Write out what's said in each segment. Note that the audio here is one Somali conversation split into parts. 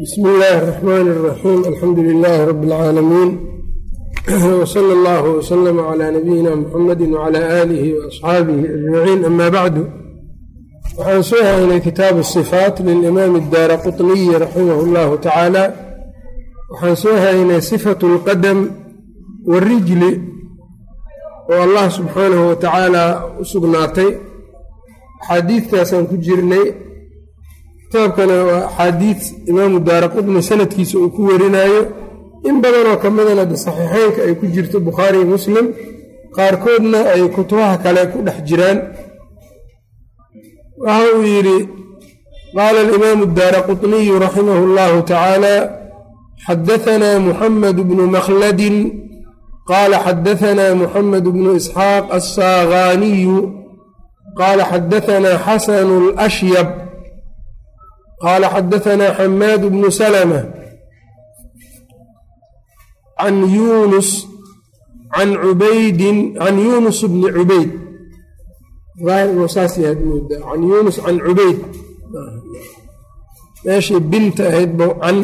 bsm illaahi الرaxmaan الraxiim alxamdu lilaahi rabi اlcaalamiin wsala اllah wslm cla nabiyina muxamadi wcla aalihi waasxaabihi ajmaciin ama bacdu waxaan soo haynay kitaabu الصifaat lilimaami اdaara quطniyi raximah اllahu tacaala waxaan soo haynay sifatu اlqadam warijli oo allah subxaanahu wa tacaala u sugnaatay axaadiidtaasaan ku jirnay kitaabkana waa axaadiid imaamu daaraqutni sanadkiisa uu ku werinaayo in badanoo ka midana de saxiixeynka ay ku jirto bukhaari muslim qaarkoodna ay kutubaha kale ku dhex jiraan. Waxa uu yidhi qaala alimaamu daaraqutniyu raximah اllahu tacaala xadaanaa muxamed bnu makhladin qaala xadaanaa muxamed bnu isxaaq assaagaaniyu qaala xadaanaa xasanu اlashyab qaala xadahanaa xamaad bnu salma can yunus can cubaydin can yunus bni cubayd can yunus can cubayd meeshii binta ahayd bou can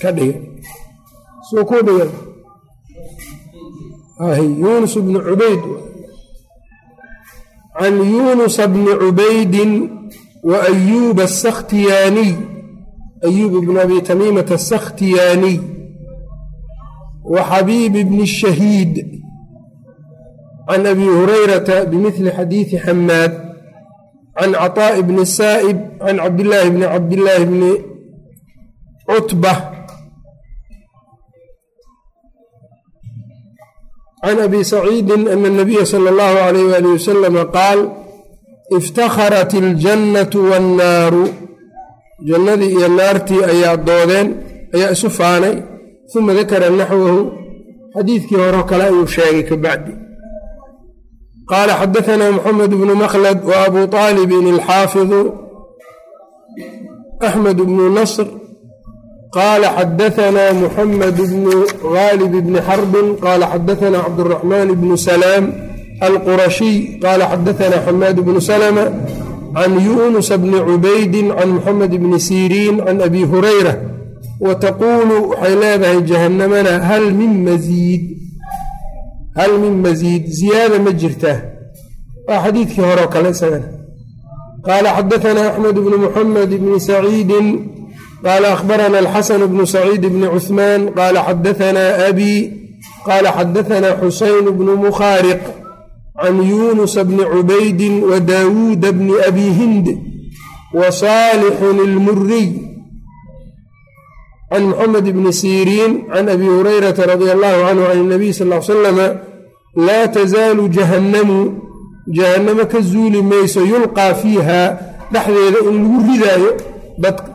ka dhiga suu ku dhiga yunus bni cubayd can yunusa bni cubaydin wa ayuuba asakhtiyaaniy ayuub bnu abi tamiimata asakhtiyaaniy wa xabiib bni shahiid can abi hurayrata bimidli xadiidi xamaad can caطaa'i bni saa'ib can cabdillaahi bni cabdillaahi bni cutba can abi saciidin ana اnabiya sala اllahu alayh wali wasalama qaal iftakharat iljannatu waannaaru jannadii iyo naartii ayaa doodeen ayaa isu faanay uma dakara naxwahu xadiidkii hore kale ayuu sheegay ka bacdi qaala xadahanaa moxamed bnu makhlad wa abu aalibin alxaafidu axmed bnu nasr qaala xadahanaa muxamed bnu gaalib bni xarbin qaala xadahanaa cabduraxmaan bnu salaam alqurashiy qaala xadahanaa xamaad bnu salma can yuunusa bni cubaydin can muxamed bni siriin can abi hurayra wa taquulu waxay leedahay jahannamana hal min masiid hal min masiid ziyaada ma jirtaa waa xadiidkii horeo kale isagana qaala xadahanaa axmed bnu muxamed bni saciidin qaala akhbarana alxasan bnu saciid bni cuhmaan qaala xadahanaa abi qaala xadahanaa xusayn bnu mukhaariq can yuunusa bni cubaydin wa daawuuda bni abi hind wa saalixun ilmuriy can muxamed bni siriin can abi hurayrata radia allahu canhu can اnabiy sal l salama laa tasaalu jahannamu jahannamo ka zuuli mayso yulqaa fiiha dhexdeeda in lagu ridaayo dadka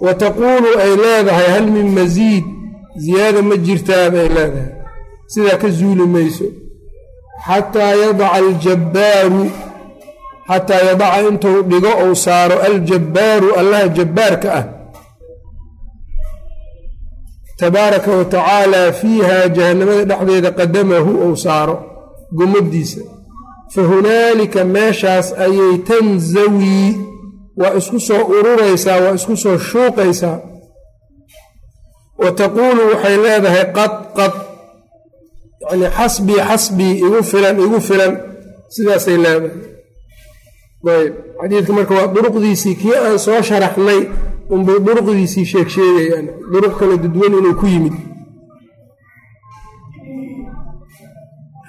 wa taquulu ay leedahay hal min masiid ziyaada ma jirtaa bay leedahay sidaa ka zuuli mayso xataa yadaca aljabbaaru xataa yadaca intuu dhigo ou saaro aljabbaaru allaha jabbaarka ah tabaaraka wa tacaala fiiha jahannamada dhexdeeda qadamahu ou saaro gomadiisa fa hunaalika meeshaas ayay tanzawii waa isku soo ururaysaa waa isku soo shuuqaysaa wa taquulu waxay leedahay qad qad yacnii xasbii xasbii igu filan igu filan. Sidaasay leedahay. Ayb. Xadiidka marka waa duruqdiisii kii aan soo sharaxnay unbay duruqdiisii sheeg sheegayaan duruq kale dadwan inuu ku yimid.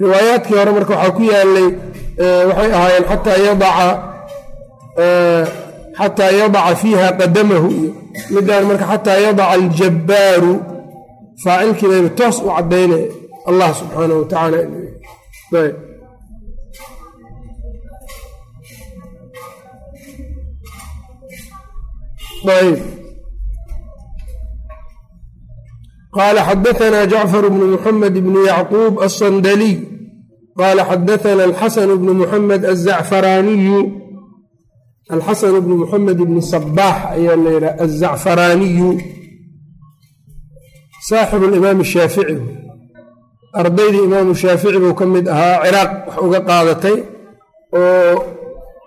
Riwaayaadkii hore marka waxaa ku yaalay waxay ahaayeen xataa yadaca xataa yadaca fiiha qadamahu iyo midaan marka xataa yadaca aljabbaaru faacilkii bayba toos u caddaynaya allah subxaanahu wa tacaala qaala xadahanaa jacfar bnu muxamed bnu yacquub alsandaliy qaala xadahanaa alxasan bnu muxamed azacfaraaniyu alxasan bnu muxamed bni sabaax ayaa la yidhaha azacfaraaniyu saaxibu limaam shaafici ardaydii imaamu shaafici buu ka mid ahaa ciraaq wax uga qaadatay oo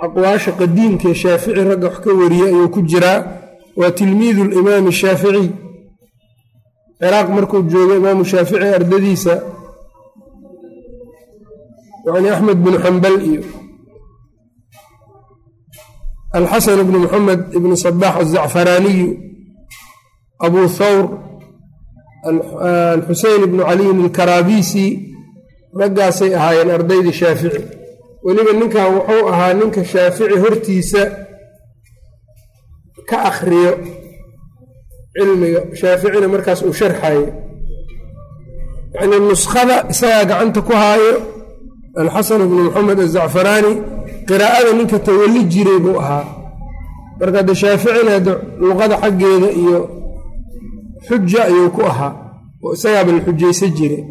aqwaasha qadiimkaee shaafici ragga wax ka wariyey ayuu ku jiraa. Waa tilmiidu limaami shaaficiy ciraaq markuu joogo imaamu shaafici ardadiisa yani axmed bnu xambal iyo alxasan bnu moxamed ibnu sabax azacfaraaniyu abu thawr alxuseyn ibnu caliyin alkaraabisi raggaasay ahaayeen ardaydii shaafici. Weliba ninkan wuxuu ahaa ninka shaafici hortiisa ka akhriyo cilmiga. Shaaficina markaas uu sharxayo yacnii nuskhada isagaa gacanta ku haayo alxasan bnu moxamed azacfaraani qiraa'ada ninka tawalli jiray buu ahaa. Marka de shaaficina luqada xaggeeda iyo xuja ayuu ku ahaa oo isagaaba la xujaysan jiray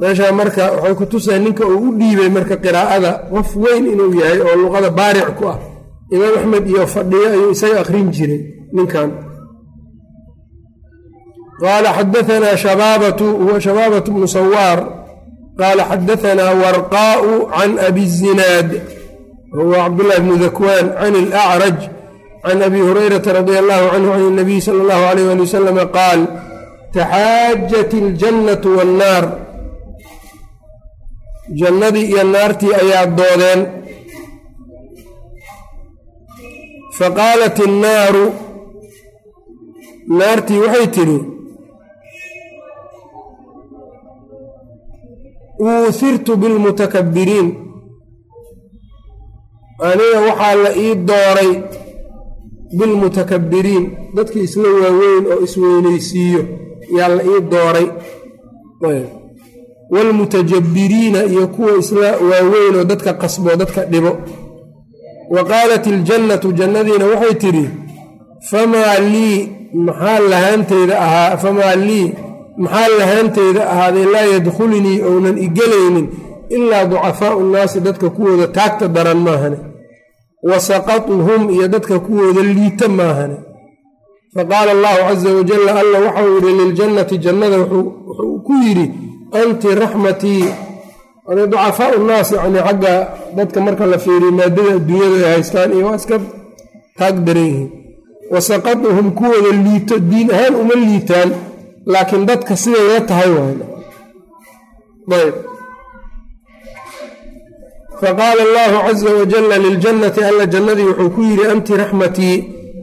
meeshaa marka waxay ku tusaa ninka uu u dhiibay marka qiraa'ada qof weyn inuu yahay oo luqada baaric ku ah. Imaam axmed iyo fadhiyo ayuu isaga akhrin jiray ninkan. Qaala xadaanaa shabaabatu huwa shabaabatu bnu sawaar. Qaala xadaanaa warqaa'u can abi zinaad. Huwa cabdullahi bnu dakwaan can alacraj can abi hurayrata radia allahu canhu can اnabiy sala allahu alayh ali wasalama qaal taxaajat iljannatu wannaar jannadii iyo naartii ayaa doodeen faqaalat innaaru naartii waxay tidhi uuhirtu bilmutakabbiriin aniga waxaa la ii dooray bilmutakabbiriin dadkii isla waaweyn oo isweynaysiiyo yaa la ii dooray. Waalmutajabbiriina iyo kuwa isla waaweyn oo dadka qasbo dadka dhibo. Wa qaalat iljannatu jannadiina waxay tidhi famaa lii maxaa lahaanteyda ahaa famaa lii maxaa lahaanteyda ahaaday laa yadkhulunii ounan igelaynin ilaa ducafaau nnaasi dadka kuwooda taagta daran maahane wa saqatuhum iyo dadka kuwooda liita maahane. Faqaala allahu caza wajalla alla waxau yidhi liljannati jannada wuxuu ku yidhi anti raxmatii ducafaau nnaas yani xagga dadka marka la fiiriyo maadada adduunyada ay haystaan iyo waa iska taag daran yihiin wa kuwooda liito diin ahaan uma liitaan laakiin dadka siday la tahay waayb faqaala allahu caza wajalla liljannati alla jannadii wuxuu ku yidhi anti raxmatii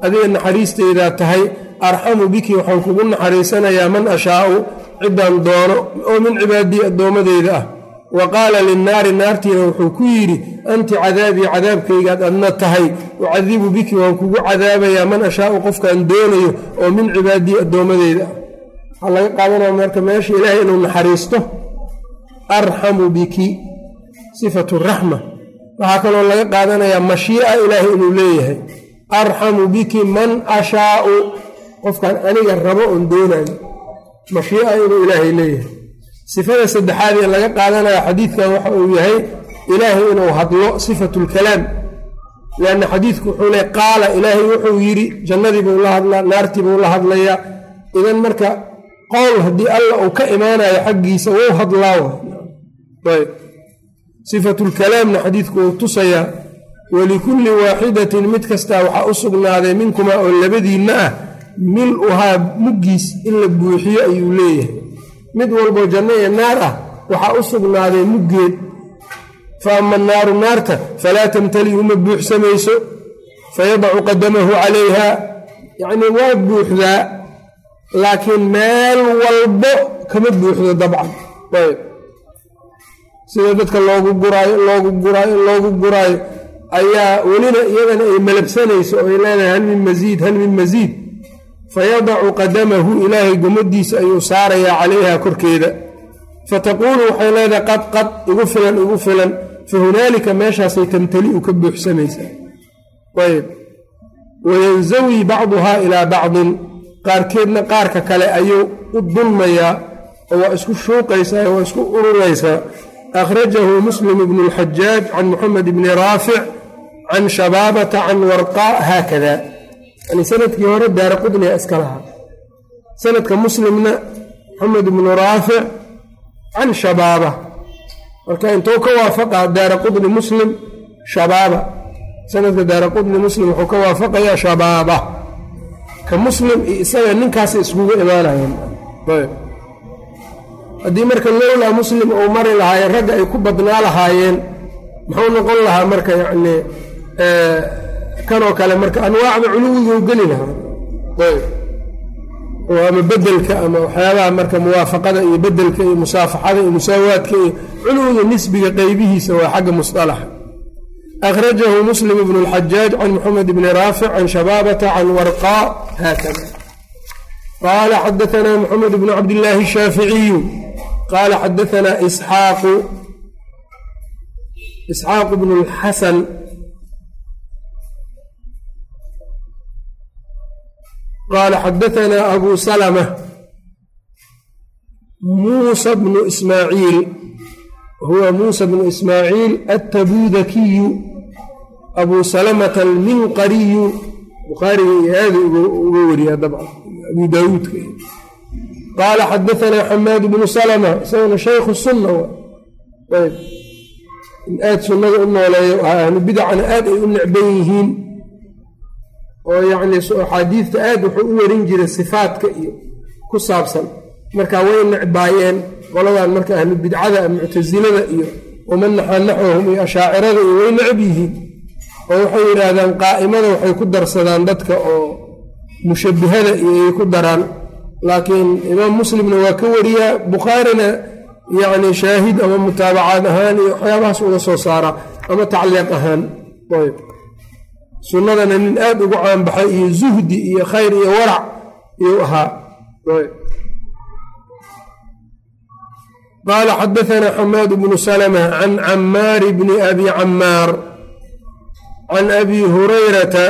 adiga naxariisteydaa tahay arxamu biki waxaan kugu naxariisanayaa man ashaau ciddaan doono oo min cibaadii addoommadeyda ah wa qaala linnaari naartiina wuxuu ku yidhi anti cadaabii cadaabkaygaad adna tahay ucadibu biki waan kugu cadaabayaa man ashaau qofkaan doonayo oo min cibaadii addoommadeyda ah waxaa laga qaadanaya marka meesha ilaahay inuu naxariisto arxamu biki sifatu raxma waxaa kaloo laga qaadanayaa mashiica ilaahay inuu leeyahay. Arxamu biki man ashaau. qofkaan aniga rabo oon doonayo mashiica inuu ilaahay leeyahay. sifada saddexaad ee laga qaadanaya xadiidkan waxa uu yahay ilaahay inuu hadlo sifatu lkalaam lianna xadiidku wuxuu le qaala ilaahay wuxuu yidhi jannadii buu la hadlaa naartii buu la hadlayaa. idan marka qowl haddii alla uu ka imaanayo xaggiisa wou hadlaa ayb sifatu lkalaamna xadiidku uu tusayaa walikulli waaxidatin mid kastaa waxaa u sugnaaday minkumaa oo labadiinna ah mil-uhaa muggiis in la buuxiyo ayuu leeyahay. Mid walboo janno iyo naar ah waxaa u sugnaaday muggeed. Fa ama annaaru naarta falaa tamtali uma buuxsamayso fayadacu qadamahu calayha. Yacnii waa buuxdaa laakiin meel walbo kama buuxdo dabcan sida dadka loogu guraayo loogu guraayo loogu guraayo ayaa welina iyadana ay malabsanayso oo ay leedahay hal min masiid hal min masiid fayadacu qadamahu ilaahay gomadiisa ayuu saarayaa calayha korkeeda. Fataquulu waxay leedahay qad qad igu filan igu filan. Fa hunaalika meeshaasay tamtali'u ka buuxsamaysaa ayb wayanzawii bacduhaa ilaa bacdin. Qaarkeedna qaarka kale ayuu u dulmayaa oo waa isku shuuqaysaa waa isku ururaysaa akhrajahu muslim bnu اlxajaaj can muxamed bni raafic can shabaabata can warqaa haakada yani sannadkii hore daara qudniga iska lahaa sanadka muslimna moxamed bnu raafic can shabaaba marka intuu ka waafaqaa daara qudni muslim shabaaba sanadka daara qudni muslim wuxuu ka waafaqayaa shabaaba ka muslim iyo isaga ninkaasay iskugu imaanayeen haddii marka lowlaa muslim uu mari lahaayeen ragga ay ku badnaa lahaayeen muxuu noqon lahaa marka yacni kanoo kale marka anwaacda culuwiga u geli lahaa oo ama bedelka ama waxyaabaha marka muwaafaqada iyo bedelka iyo musaafaxada iyo musaawaadka iyo culuwiga nisbiga qeybihiisa waa xagga musalaxa akhrajahu muslim bnu اlxajaaj can moxamed bni raafic can shabaabata can warqaa haakada qaala xadaanaa moxamed bnu cabdillaahi الshaaficiyu qaala xadaanaa isxaaqu isxaaq bnu اlxasan qaala xadaanaa abu salma muusa bnu ismaaciil huwa muusa bnu ismaaciil attabuudakiyu abu salamata alminqariyu bukhaariga iyo aada uga wariyaa dabcan abu daawuudka qaala xadaanaa xamaad bnu salma isaguna shaykhu sunna in aada sunnada u nooleeyo ahlu bidacana aad ay u necban yihiin oo yacni axaadiidta aad wuxuu u warin jiray sifaadka iyo ku saabsan marka way necbaayeen qoladan marka ahlu bidcada muctasilada iyo waman naxwahum iyo ashaacirada iyo way necab yihiin oo waxay yidhaahdaan qaa'imada waxay ku darsadaan dadka oo mushabbihada iyo ay ku daraan laakiin imaam muslimna waa ka wariyaa bukhaarina yacni shaahid ama mutaabacaad ahaan iyo waxyaabahaas uga soo saara ama tacliiq ahaan. Ayb sunnadana nin aad ugu caanbaxay iyo zuhdi iyo khayr iyo warac iyuu ahaa. Qaala xadaanaa xamaad bnu salma can camaar bni abi camaar can abi hurayrata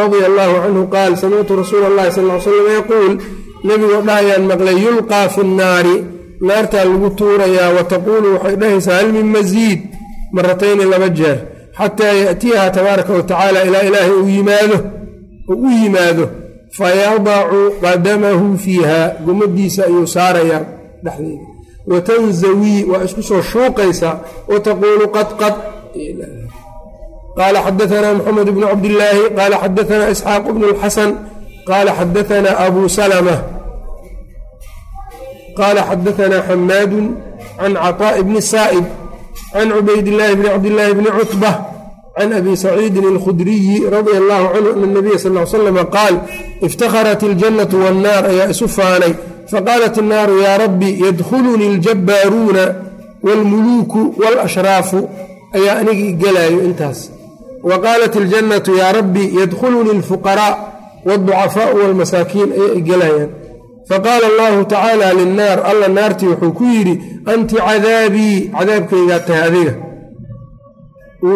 radia allahu canhu qaal samictu rasuula اllahi sal l slam yaquul nebigoo dhahayaan maqlay yulqaa fi nnaari naartaa lagu tuurayaa wa taquulu waxay dhahaysaa hal min masiid maratayni laba jeer xataa yaatiyaha tabaaraka wa tacaala ilaa ilaahay uu yimaado uu u yimaado fayadacu qadamahu fiiha. Gomadiisa ayuu saarayaa dhexdeeda. Watanzawii waa isku soo shuuqaysaa wa taquulu qadqad qaala xadaanaa moxamed bnu cabdillaahi qaala xadaanaa isxaaq bnu lxasan qaala xadaanaa abu salma qaala xadaanaa xamaadu can caطaaءi bni saa'ib can cubaydillaahi bni cabdillaahi bni cutbah can abi saciidin alkhudriyi radia allahu canhu ana nabiya sal l slama qaal iftakharat iljannatu wannaar ayaa isu faanay faqaalat innaaru yaa rabbi yadkhulunii aljabbaaruuna waalmuluuku waalashraafu ayaa anigi igelaayo intaas wa qaalat iljannatu yaa rabbi yadkhulunii alfuqaraa waalducafaau waalmasaakiin ayaa igelayaan faqaala allahu tacaala linnaar alla naartii wuxuu ku yidhi anti cadaabii cadaabkaygaa tahay adiga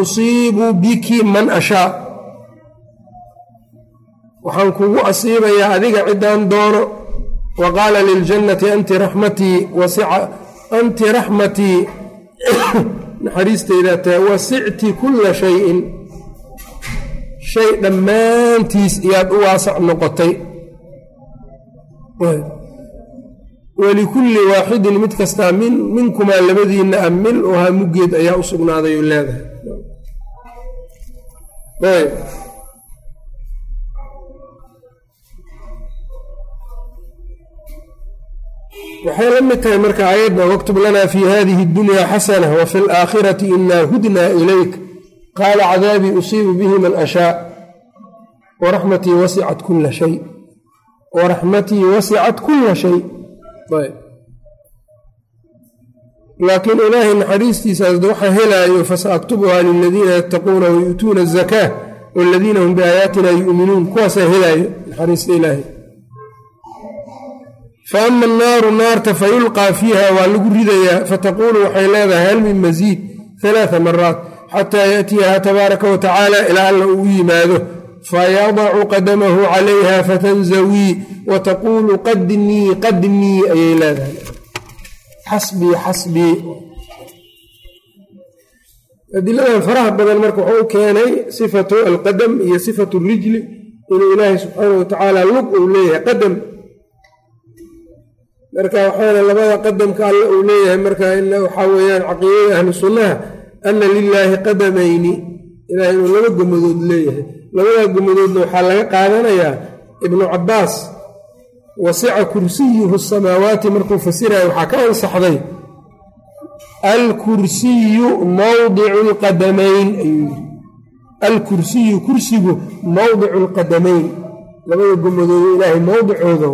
usiibu biki man ashaa waxaan kugu asiibayaa adiga ciddaan doono wa qaala liljannati anti raxmatii anti raxmatii naxariistaydaa tahay wasicti kulla shayin shay dhammaantiis iyaad u waasac noqotay. Walikulli waaxidin mid kastaa minkumaa labadiinna a mil uhaa muggeed ayaa u sugnaaday oo leedahay. Waxay la mid tahay marka ayadda waktub lanaa fii hadihi اddunya xasana wa fi alaakhirati inaa hudnaa ilayk qaala cadaabii usiibu bihi man ashaa waraxmatii wasicat kula shay waraxmatii wasicat kula shay laakiin ilaahay naxariistiisaas waxa helaayo fasaaktubuhaa liladiina yattaquuna wayu'tuuna azakaa waladiina hum biaayaatina yu'minuun kuwaasaa helaayo naxariista ilaahay fa ama annaaru naarta fayulqaa fiiha waa lagu ridayaa fataquulu waxay leedahay hal min masiid halaaa maraat xataa yaatiyaha tabaaraka wa tacaala ilaa alla uu yimaado fayadacu qadamahu calayha fatanzawii wa taquulu qadnii qadnii ayay leedahay. Xasbii xasbii. Adiladan faraha badan marka wuxuu u keenay sifatu alqadam iyo sifatu rijli inuu ilaahay subxaanau watacaala lug uu leeyahay qadam marka waxaana labada qadamka alle uu leeyahay marka waxaa weeyaan caqiidada ahlu ana lilaahi qadamayni ilahay inuu laba gomadood leeyahay. Labadaa gomadoodna waxaa laga qaadanayaa ibnu cabbaas wasica kursiyuhu asamaawaati markuu fasiraya waxaa ka ansaxday alkursiyu mawdicu lqadamayn ayuu yiri alkursiyu kursigu mawdicu lqadamayn labada gomadoodo ilaahay mowdicooda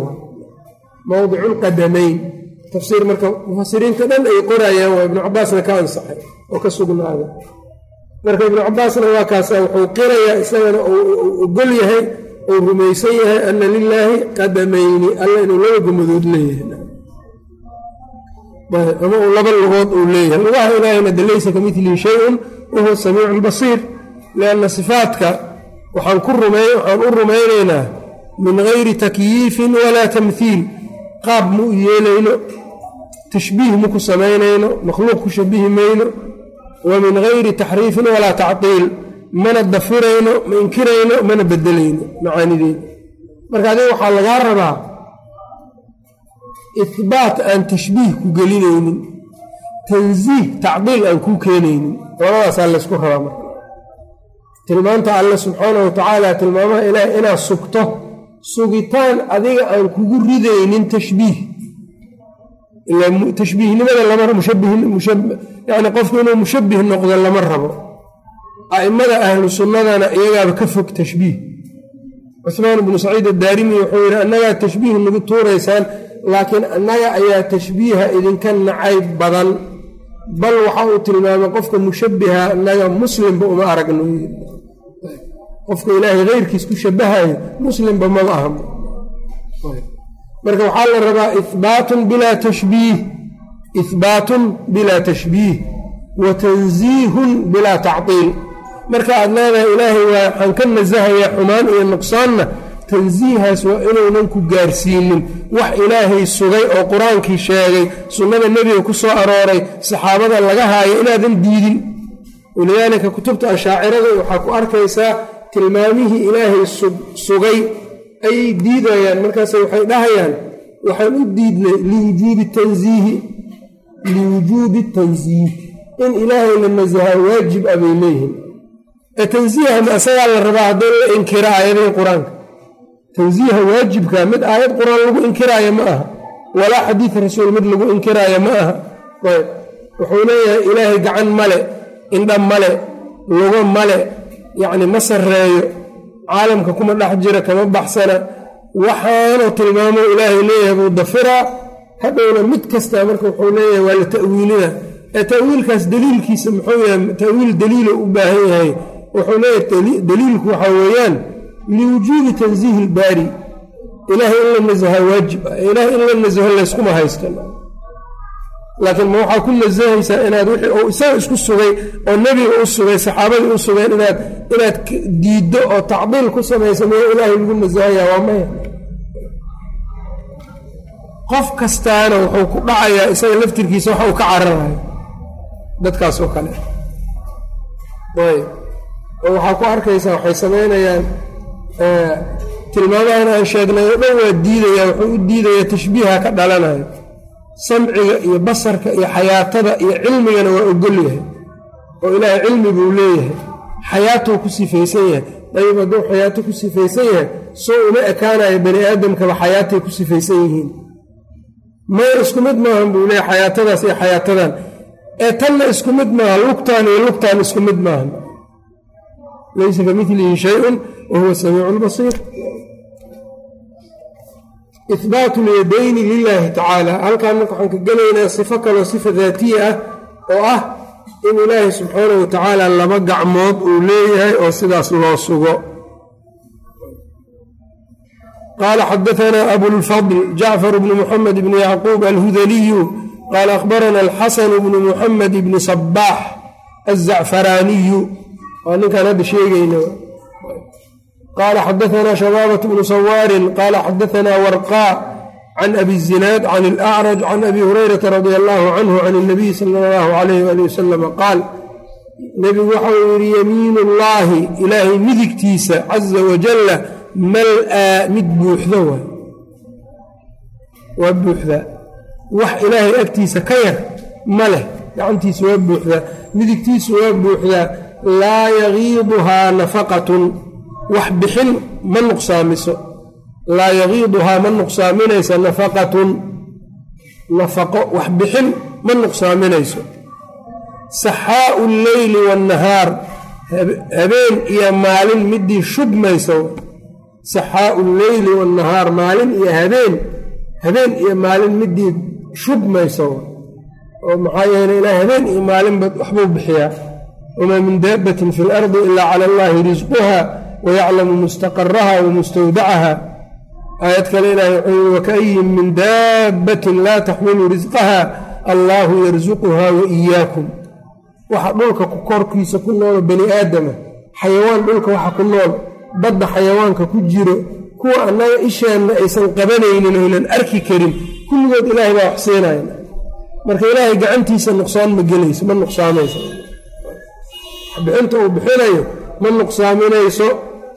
mowdicu lqadamayn tafsiir marka mufasiriinta dhan ay qorayaan waa ibnu cabaasna ka ansaxay oo ka sugnaaday. Marka ibnu cabaasna waa kaasa wuxuu qirayaa isagana uu ogol yahay uu rumaysan yahay ana lilaahi qadamayni alla inuu laba gomadood leeyahay. Ama uu laba lugood uu leeyahay. Lugaha ilaahayna de laysa ka milihi shayun wahuwa samiicu lbasiir lianna rumey waxaan u rumaynaynaa min gayri takyiifin walaa tamhiil qaab ma u yeelayno tashbiih maku samaynayno makhluuq ku shabihi mayno wa min gayri taxriifin walaa tactiil mana dafirayno ma inkirayno mana bedelayno macaanideeda marka adiga waxaa lagaa rabaa ihbaat aan tashbiih ku gelinaynin tansiih tacdiil aan kuu keenaynin labadaasaa laysku rabaa marka tilmaanta alle subxaanahu watacaala tilmaamaha ilaah inaad sugto sugitaan adiga aan kugu ridaynin tashbiih tashbiihnimada yani qofku inuu mushabih noqdo lama rabo a'immada ahlu sunnadana iyagaaba ka fog tashbiih cuhmaan bnu saciid addaarimi wuxuu yidhi annagaa tashbiih nagu tuuraysaan laakiin annaga ayaa tashbiiha idinka nacayb badan bal waxa uu tilmaamay qofka mushabbiha annaga muslimba uma aragno qofka ilaahay keyrkiis ku shabahayo muslimba maba aha marka waxaa la rabaa ihbaatun bilaa tashbiih ihbaatun bilaa tashbiih wa tansiihun bilaa tactiil marka aad leedahay ilaahay waa waxaan ka nasahayaa xumaan iyo nuqsaanna tansiihaas waa inuunan ku gaarsiinin. Wax ilaahay sugay oo qur'aankii sheegay sunnada nebiga ku soo arooray saxaabada laga haayo inaadan diidin. Walidaalika kutubta ashaacirada waxaa ku arkaysaa tilmaamihii ilaahay sugay ayay diidayaan markaas waxay dhahayaan waxaan u diidnay liwujuubi tansiihi liwujuubi tansiih in ilaahay la nasahaa waajib a bay leeyihiin ee tansiiha ma isagaa la rabaa haddii la inkira aayadihii qur'aanka. Tansiiha waajibka mid aayad qur'aan lagu inkiraayo ma aha walaa xadiid rasuul mid lagu inkiraayo ma aha. Ayb wuxuu leeyahay ilaahay gacan male indha male lugo male yacni ma sarreeyo caalamka kuma dhex jira kama baxsana. Waxaanuu tilmaamo ilaahay leeyahay buu dafiraa hadhowna mid kastaa marka wuxuu leeyahay waa la ta'wiilina. Ee ta'wiilkaas daliilkiisa muxuu yahay ta'wiil daliilo u baahan yahay. Wuxuu leeyahay daliilku waxaa weeyaan liwujuubi tansiihi ilbaari ilaahay in la nasaha waajib ah ilaahay in la nasaho layskuma haystan laakiin ma waxaa ku nasahaysaa inaad wixii uu isaga isku sugay oo nebiga u sugay saxaabadii u sugeen inaad inaad diiddo oo tacdiil ku samaysa miya ilaahay lagu nasahaya waa maya qof kastaana wuxuu ku dhacayaa isaga laftirkiisa waxa uu ka cararayo dadkaas oo kale. Ayb oo waxaa ku arkaysaa waxay samaynayaan tilmaamahan aan sheegnay oo dhan waa diidaya wuxuu u diidayaa tashbiiha ka dhalanayo samciga iyo basarka iyo xayaatada iyo cilmigana waa ogol yahay oo ilaahay cilmi buu leeyahay. Xayaatuu ku sifaysan yahay. Dayib hadduu xayaato ku sifaysan yahay soo uma ekaanayo bani aadamkaba xayaatay ku sifaysan yihiin. Maya isku mid maahan buu leeyahy xayaatadaas iyo xayaatadan. Ee tanna isku mid maaha lugtaan iyo lugtaan isku mid maahan. Laysa ka milihi shayun wa huwa samiicu lbasiir ihbaatu lyadayni lilaahi tacaala halkaan marka waxaan ka gelaynaa sifo kaloo sifa daatiya ah oo ah in ilaahay subxaanahu wa tacaala laba gacmood uu leeyahay oo sidaas loo sugo qaala xadaanaa abulfadl jacfar bnu muxamed bni yacquub alhudaliyu qaala akhbarana alxasanu bnu muxamed bni sabaax azacfaraaniyu waa ninkaan hadda sheegayna qala xadaanaa shabaabة bnu sawaarin qala xadaanaa warqaa can abi zinaad can اlأcraj can abi hurayrata radi allahu canhu can اnabiy sala اllahu alayh ali wasalama qaal nebigu waxau yidhi yamiin اllahi ilaahay midigtiisa caza wajalla mal-aa mid buuxdo waay waa buuxdaa wax ilaahay agtiisa ka yar ma leh gacantiisa waa buuxdaa midigtiisu waa buuxdaa laa yagiiduhaa nafaqatun wax bixin ma nuqsaamiso. Laa yagiiduhaa ma nuqsaaminayso nafaqatun. Nafaqo wax bixin ma nuqsaaminayso. Saxaau lleyli waannahaar habeen iyo maalin midii shubmaysa saxaau lleyli waannahaar maalin iyo habeen habeen iyo maalin midii shubmaysa oo maxaa yeele ilaa habeen iyo maalinba waxbuu bixiyaa. Wamaa min daabbatin fi lardi ilaa cala allaahi risquha wayaclamu mustaqaraha wa mustawdacaha aayad kale ilaahay wuxuu yii wakaayin min daabbatin laa taxmilu risqaha allaahu yarsuquha wa iyaakum waxa dhulka korkiisa ku noolo bani aadama xayawaan dhulka waxa ku nool badda xayawaanka ku jiro kuwa annaga isheenna aysan qabanaynin oynan arki karin kulligood ilaahay baa wax siinaya marka ilaahay gacantiisa nuqsaan ma gelayso ma nuqsaamayso bixinta uu bixinayo ma nuqsaaminayso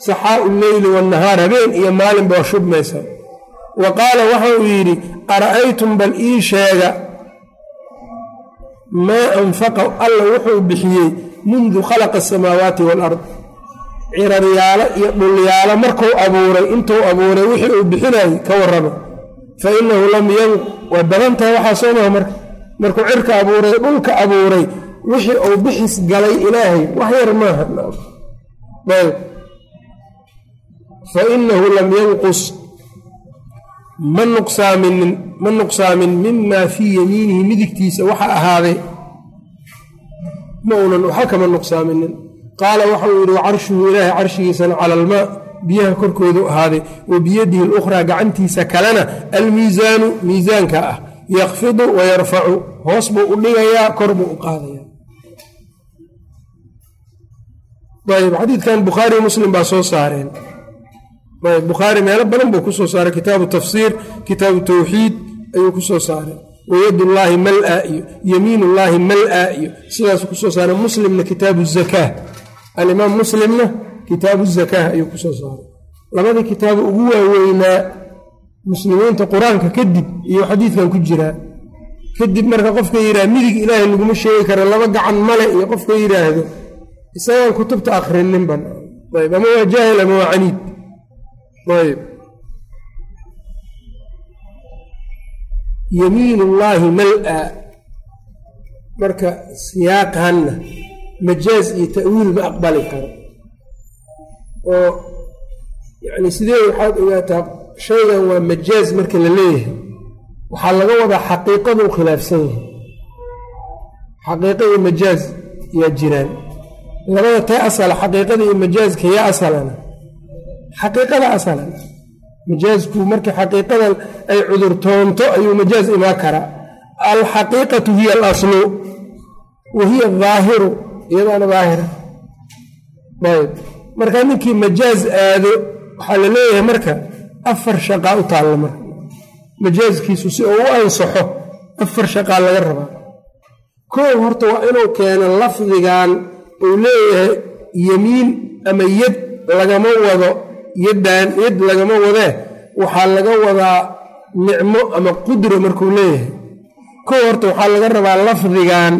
saxaau lleyli waannahaar habeen iyo maalinba waa shubmaysa wa qaala waxa uu yidhi ara'aytum bal ii sheega maa anfaqa alla wuxuu bixiyey mundu khalaqa asamaawaati waalard ciraryaalo iyo dhulyaalo markuu abuuray intuu abuuray wixii uu bixinayay ka warrama fa innahu lam yan waa badan tahay waxaa soo maha marka markuu cirka abuuray dhulka abuuray wixii uu bixis galay ilaahay wax yar maaha ayb fa innahu lam yanqus ma nuqsaaminin ma nuqsaamin mimaa fii yamiinihi midigtiisa waxa ahaaday ma unan waxa kama nuqsaaminin qaala waxauu yidhi wacarshuhu ilaahay carshigiisana cala almaa biyaha korkoodu ahaaday wa biyadihi alukhraa gacantiisa kalena almiisaanu miisaanka ah yakfidu wa yarfacu hoos buu u dhigayaa kor buu u qaadaya ayb xadiidkan baa soo saareen bukhaari meelo badan buu ku soo saaray. Kitaabu tafsiir kitaabu tawxiid ayuu ku soo saaray. Wayadullaahi mal-a iyo yamiinullaahi mal-a iyo sidaasuu ku soo saaray. Muslimna kitaabu zakaa alimaam muslimna kitaabu zakaa ayuu ku soo saaray. Labadii kitaaba ugu waaweynaa muslimiinta qur'aanka kadib iyo xadiidkan ku jiraa kadib marka qofka yidhaha midig ilaahay laguma sheegi kara laba gacan male iyo qofka yidhaahdo isagaan kutubta akhrininban ayb ama waa jaahil ama waa caniid ayb yamiinullaahi mal-a marka siyaaqanna majaaz iyo ta'wiil ma aqbali karo oo yacni sidee waxaad ogaataa shaygan waa majaaz marka la leeyahay waxaa laga wadaa xaqiiqaduu khilaafsan yahay xaqiiqa iyo majaaz yaa jiraan labada tee asala xaqiiqada iyo majaazka yaa asalana xaqiiqada asalan majaazku markii xaqiiqadan ay cudurtoonto ayuu majaaz imaan karaa. Alxaqiiqatu hiya alaslu wa hiya adaahiru iyadaana daahira ayb marka ninkii majaaz aado waxaa la leeyahay marka afar shaqaa u taalla marka. Majaazkiisu si uu u ansaxo afar shaqaa laga rabaa. Koow horta waa inuu keeno lafdigan uu leeyahay yemiin ama yad lagama wado yaddan yad lagama wadee waxaa laga wadaa nicmo ama qudra markuu leeyahay. Kow horta waxaa laga rabaa lafdigan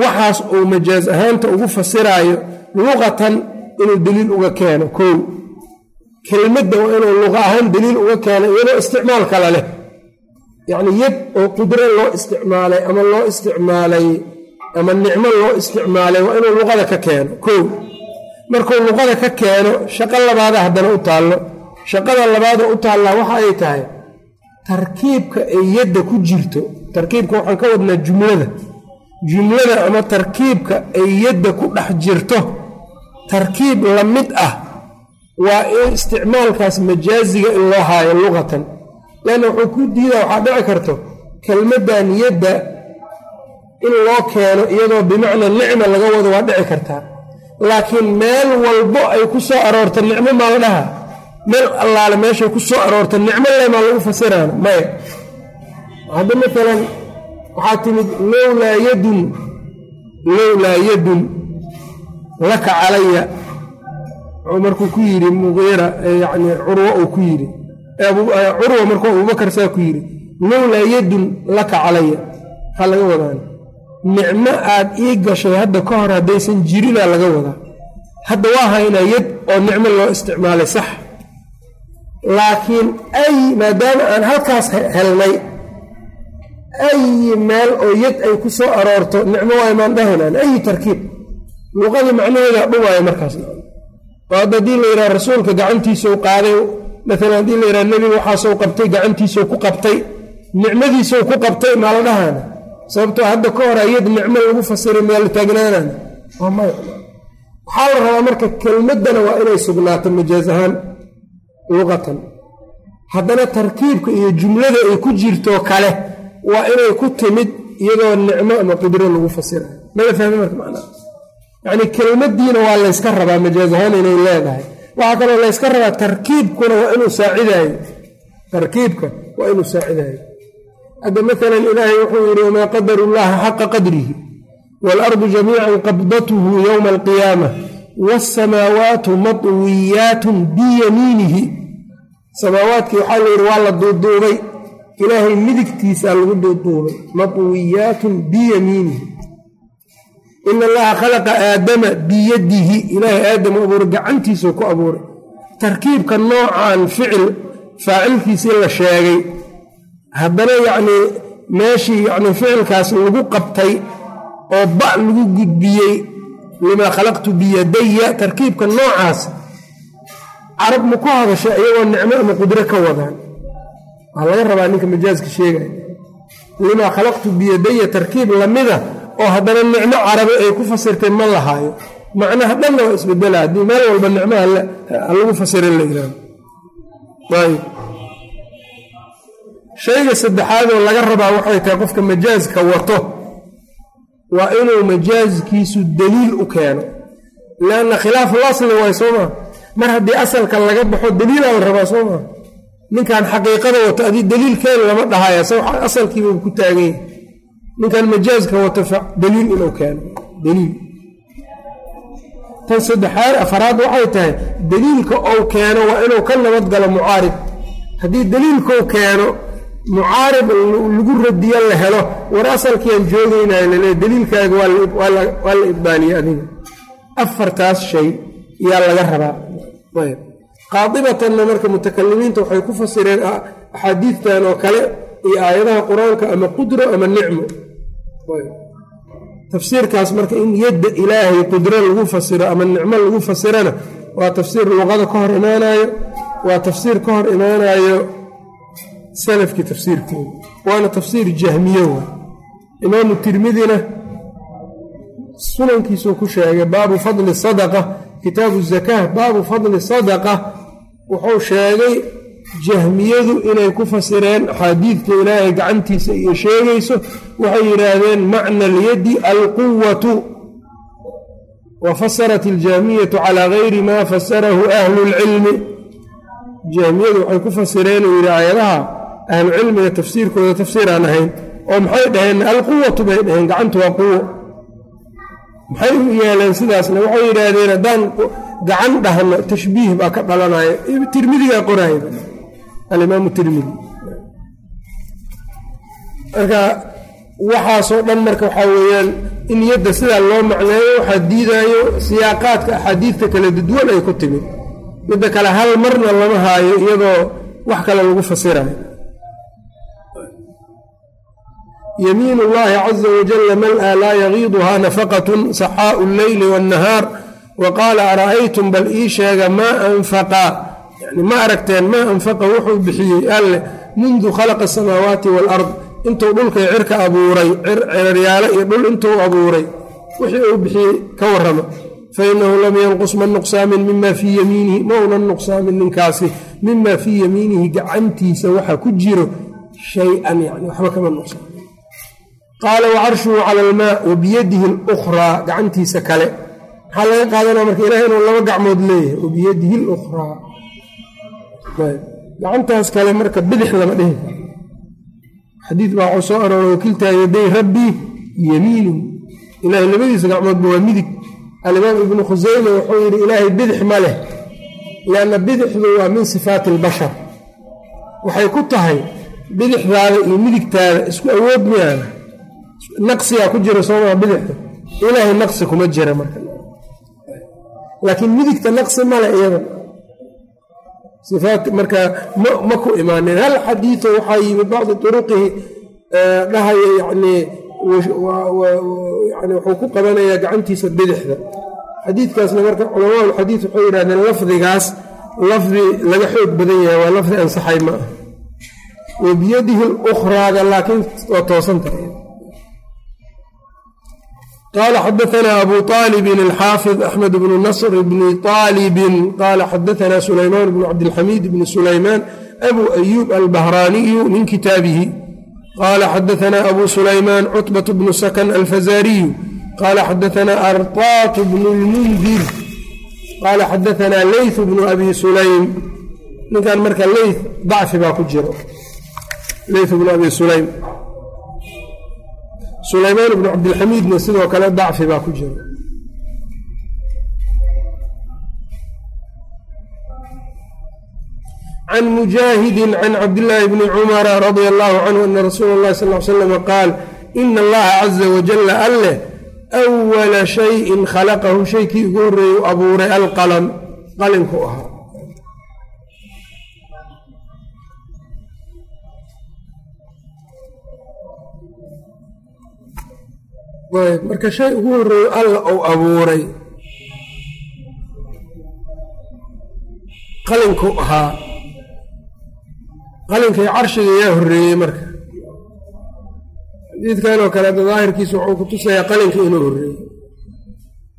waxaas uu majaaz ahaanta ugu fasiraayo luqatan inuu deliil uga keeno kow. Kelmadda waa inuu luqa ahaan deliil uga keeno iyadoo isticmaal kale leh. Yacni yad oo qudro loo isticmaalay ama loo isticmaalay ama nicmo loo isticmaalay waa inuu luqada ka keeno kow markuu luqada ka keeno shaqo labaada haddana u taallo. Shaqada labaada u taallaa waxa ay tahay tarkiibka ay yadda ku jirto. Tarkiibka waxaan ka wadnaa jumlada. Jumlada ama tarkiibka ay yadda ku dhex jirto. Tarkiib la mid ah waa in isticmaalkaas majaaziga in loo haayo luqatan. Leanna wuxuu ku diidaa waxaa dhici karto kelmaddan yadda in loo keeno iyadoo bimacna nicma laga wado waa dhici kartaa laakiin meel walbo ay ku soo aroorta nicmo maa la dhaha meel allaale meeshay ku soo aroorta nicmo le maa lagu fasiraana maya hadda maalan waxaa timid lowlaa yadun lowlaa yadun laka calaya. Markuu ku yidhi muqiira yani curwo uu ku yidhi. Curwa markuu abubakar saa ku yidhi lowlaa yadun laka calaya. Maxaa laga wadaan nicmo aad ii gashay hadda ka hor haddaysan jirinaa laga wadaa. Hadda waa haynaa yad oo nicmo loo isticmaalay sax. Laakiin ay maadaama aan halkaas helnay ayi meel oo yad ay ku soo aroorto nicmo waa imaan dhahaynaan ayi tarkiib. Luqadii macnaheeda dhumaayo markaas. Oo hadda haddii la yidhaha rasuulka gacantiisau qaaday maalan haddii la yidhaha nebiga waxaasou qabtay gacantiisau ku qabtay nicmadiisau ku qabtay maa la dhahaana sababtoo hadda ka hor ayad nicmo lagu fasiray meel taagnaanana waa maya. Waxaa la rabaa marka kelmaddana waa inay sugnaato majaaz ahaan luqatan. Haddana tarkiibka iyo jumlada ay ku jirtoo kale waa inay ku timid iyadoo nicmo ama qudro lagu fasirayo mala fahmi marka macnaha? Yacni kelmaddiina waa layska rabaa majaaz ahaan inay leedahay. Waxaa kaloo layska rabaa tarkiibkuna waa inuu saacidaayo tarkiibka waa inuu saacidaayo hadda maalan ilaahay wuxuu yidhi wamaa qadaru llaha xaqa qadrihi waalardu jamiican qabdatuhu yowma alqiyaama waasamaawaatu matwiyaatun biyamiinihi. Samaawaadkii waxaa la yidhi waa la duuduubay. Ilaahay midigtiisaa lagu duuduubay. Matwiyaatun biyamiinihi. Ina allaha khalaqa aadama biyadihi. Ilaahay aadamu abuuray gacantiisuu ku abuuray. Tarkiibka noocan ficil faacilkiisii la sheegay haddana yacnii meeshii yacnii ficilkaas lagu qabtay oo ba lagu gudbiyey limaa khalaqtu biyadaya tarkiibka noocaas carab ma ku hadasha iyagoo nicmo ama qudro ka wadaan? Waa laga rabaa ninka majaaska sheegaya limaa khalaqtu biyadaya tarkiib lamida oo haddana nicmo carabi ay ku fasirtay ma lahaayo. Macnaha dhanna waa isbedela haddii meel walba nicmaha lagu fasirin la yihahdo ayb shayga saddexaadoo laga rabaa waxay tahay qofka majaaska wato waa inuu majaaskiisu daliil u keeno. Lianna khilaaful asli waay soo maa mar haddii asalka laga baxo daliilaa la rabaa soo maa ninkan xaqiiqada wato adii daliilkeen lama dhahaya asalkiiba ku taagan yahay. Ninkan majaaska wato daliil inuu keeno daliil. Tan saddexaad afaraad waxay tahay daliilka ou keeno waa inuu ka nabadgalo mucaarib. Haddii daliilkau keeno mucaarib lagu radiyo la helo. War asalkiiaan joogaynayo lale daliilkaaga waa la ibdaaliye adiga. Afartaas shay yaa laga rabaa. Qaadibatanna marka mutakalimiinta waxay ku fasireen axaadiidtan oo kale iyo aayadaha qur'aanka ama qudro ama nicmo. Tafsiirkaas marka in yadda ilaahay qudro lagu fasiro ama nicmo lagu fasirana waa tafsiir luqada ka hor imaanayo waa tafsiir ka hor imaanayo salafkii tafsiirkooda waana tafsiir jahmiye wa. Imaamu tirmidina sunankiisuu ku sheegay baabu fadli sadaqa kitaabu zakaa baabu fadli sadaqa. Wuxuu sheegay jahmiyadu inay ku fasireen axaadiidka ilaahay gacantiisa iyo sheegayso waxay yidhaahdeen macna alyadi alquwatu wa fasarat iljahmiyatu calaa gayri ma fasarahu ahlu lcilmi jahmiyadu waxay ku fasireen uu yidhi aayadaha ahlucilmiga tafsiirkooda tafsiir aan ahayn oo maxay dhaheen alquwatu bay dhaheen gacantu waa quwo. Maxay u yeeleen sidaasna? Waxay yidhaahdeen haddaan gacan dhahno tashbiih baa ka dhalanaya. Tirmidigaa qoraaya alimaamu tirmidi marka waxaasoo dhan marka waxaa weeyaan in yadda sidaa loo macneeyo waxaa diidaayo siyaaqaadka axaadiidta kala duduwan ay ku timid. Midda kale hal marna lama haayo iyadoo wax kale lagu fasirayo yamiin اllahi caza wajala mal-a laa yagiiduhaa nafaqatun saxaau اlleyli wاnnahaar wa qaala ara'aytum bal ii sheega maa anfaqa yani ma aragteen maa anfaqa wuxuu bixiyey alle mundu khalaqa asamaawaati waalard intuu dhulkay cirka abuuray ciraryaalo iyo dhul intuu abuuray wixii uu bixiyey ka warrama fainahu lam yanqus man nuqsaamin mima fii yamiinihi ma unan nuqsaamin ninkaasi mima fii yamiinihi gacantiisa waxa ku jiro shay-an yani waxba kama nuqsaamin qaala wacarshuhu cala almaa wa biyadihi alukhraa gacantiisa kale maxaa laga qaadanaya marka ilahay inuu laba gacmood leeyahay wa biyadihi lukhraa gacantaas kale marka bidix lama dhihi karo xadiid baa waxuu soo arooray wakiltaa yaday rabbii yamiinu ilahay labadiisa gacmoodba waa midig alimaam ibnu khuseyme wuxuu yidhi ilaahay bidix ma leh lianna bidixdu waa min sifaati albashar waxay ku tahay bidixdaada iyo midigtaada isku awood miyaana naqsigaa ku jira soomaa bidixda ilaahay naqsi kuma jira marka. Laakiin midigta naqsi male iyada ifaat marka ma ku imaanin. Hal xadiio waxaa yimid bacdi turuqihi dhahaya yani yani wuxuu ku qabanayaa gacantiisa bidixda. Xadiidkaasna marka culamaa ulxadiid waxay yidhahdeen lafdigaas lafdi laga xoog badan yahay waa lafdi ansaxay ma ah wa biyadihi laakiin waa toosanta qala xadaana abu alibin alxaafid axmed bnu nasr bni alibin qala xadaana sulaymaan bnu cabdilxamiid bni sulaymaan abu ayub albahraaniyu min kitaabihi qala xadaana abu sulaymaan cutbat bnu sakan alfazariyu qala xadaana artaat bnu lmundir qala xadaana leyt bnu abi sulaym ninkan marka ley dacfi baa ku jiro ley bnu abi sulaym sulaymaan bnu cabdilxamiidna sidoo kale dacfi baa ku jira. Can mujaahidin can cabdillaahi bni cumara radia allahu canhu ana rasuula اllahi sal l slama qaal ina allaha caza wajala alleh awala shayin khalaqahu. Shaykii ugu horreeyey u abuuray alqalam qalinku ahaa marka shay ugu horreeyo alla uu abuuray. Qalinku ahaa. Qalinkay carshiga yaa horreeyey marka. Xadiidkan oo kale hadda wuxuu ku tusayaa qalinka inuu horreeyey.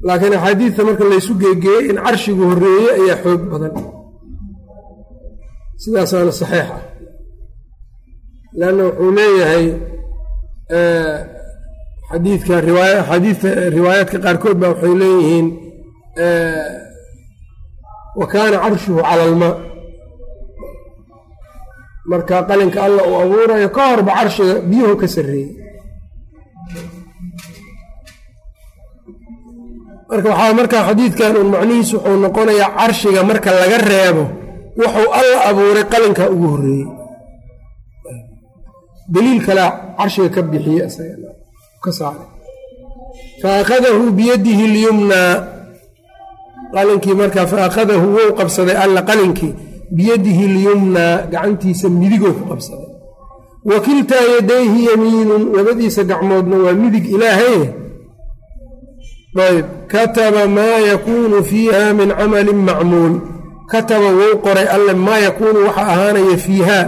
Laakiin axaadiidta marka laysu geegeeyey in carshigu horreeye ayaa xoog badan. Sidaasaana saxiix ah leanna wuxuu leeyahay xadiidka riwaaya axaadiidta riwaayaadka qaarkood baa waxay leeyihiin wa kaana carshuhu cala almaa marka qalinka alla uu abuurayo ka horba carshiga biyuhu ka sarreeyey. Marka waxaa markaa xadiidkan un macnihiis wuxuu noqonayaa carshiga marka laga reebo wuxuu alla abuuray qalinka ugu horreeyey. Daliil kalea carshiga ka bixiye ka saaray fa akhadahu biyadihi lyumnaa qalinkii markaa fa akhadahu wou qabsaday alla qalinkii. Biyadihi lyumnaa gacantiisa midigoo ku qabsaday. Wa kiltaa yadayhi yamiinun labadiisa gacmoodna waa midig ilaahay. Ayb kataba maa yakuunu fiiha min camalin macmuul. Kataba wou qoray alle maa yakuunu waxa ahaanaya fiiha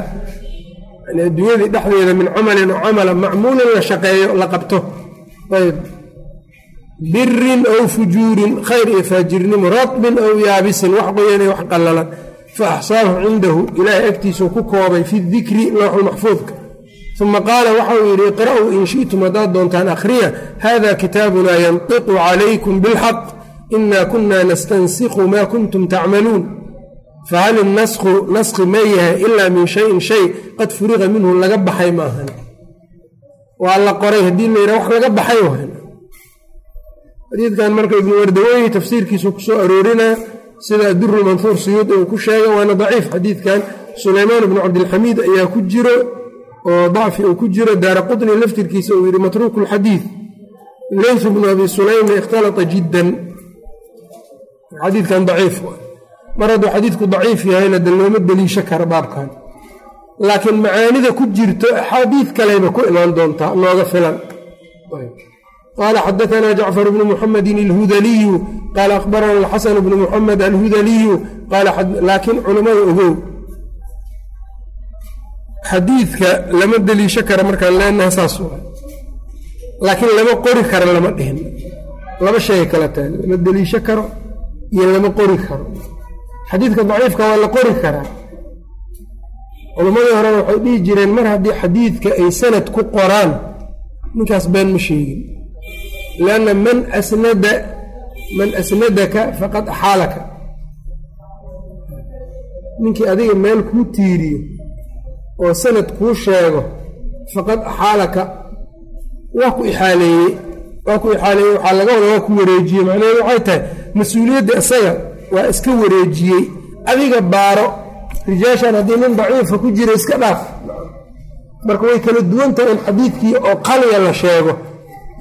adduunyadii dhexdeeda min camalin oo camala macmuulin la shaqeeyo la qabto. Ayb birin aw fujuurin khayr iyo faajirnimo radbin aw yaabisin wax qoyanay wax qallalan. Fa axsaahu cindahu ilaahay agtiisuu ku koobay fi dikri lowxulmaxfuudka uma qaala waxau yidhi iqra'uu in shi'tum haddaad doontaan akhriya hada kitaabunaa yantiqu calaykum bilxaq. Ina kuna nastansikhu maa kuntum tacmaluun fahal inaskhu naskhi ma yahay ilaa min shayin shay qad furiqa minhu laga baxay maahan waa la qoray haddii la yidhaha wax laga baxay wahan xadiidkan marka ibnu wardaweyhi tafsiirkiisu ku soo aroorinaa sida aduru manhuur suyuud uu ku sheegay waana daciif xadiidkan sulaymaan bnu cabdilxamiid ayaa ku jiro oo dacfi uu ku jiro daara qutni laftirkiisa uu yidhi matruuku lxadiid leyth bnu abi sulaymna ikhtalata jiddan xadiidkan daciif mar hadduu xadiidku daciif yahayna de looma deliisho kara baabkan. Laakiin macaanida ku jirto axaadiid kaleyba ku imaan doontaa nooga filan. Qaala xadaanaa jacfar bnu muxamedin alhudaliyu qaala akhbarana alxasan bnu muxamed alhudaliyu laakiin culammada ogow. Xadiidka lama deliisho kara markaan leenaha saas laakiin lama qori karo lama dhihin. Laba shay kala tahay lama deliisho karo iyo lama qori karo xadiidka daciifka waa la qori karaa. Culammadii horena waxay dhihi jireen mar haddii xadiidka ay sanad ku qoraan ninkaas been ma sheegin. Lianna man asnada man asnadaka faqad axaalaka ninkii adiga meel kuu tiiriyo oo sanad kuu sheego faqad axaalaka waa ku ixaaleeyey. Waa ku ixaaleeyey waxaa laga wada waa ku wareejiyey. Macnaheedu waxay tahay mas'uuliyadda isaga waa iska wareejiyey. Adiga baaro rijaashan haddii nin daciifa ku jira iska dhaaf. Marka way kala duwan tahay in xadiidkii oo qaliya la sheego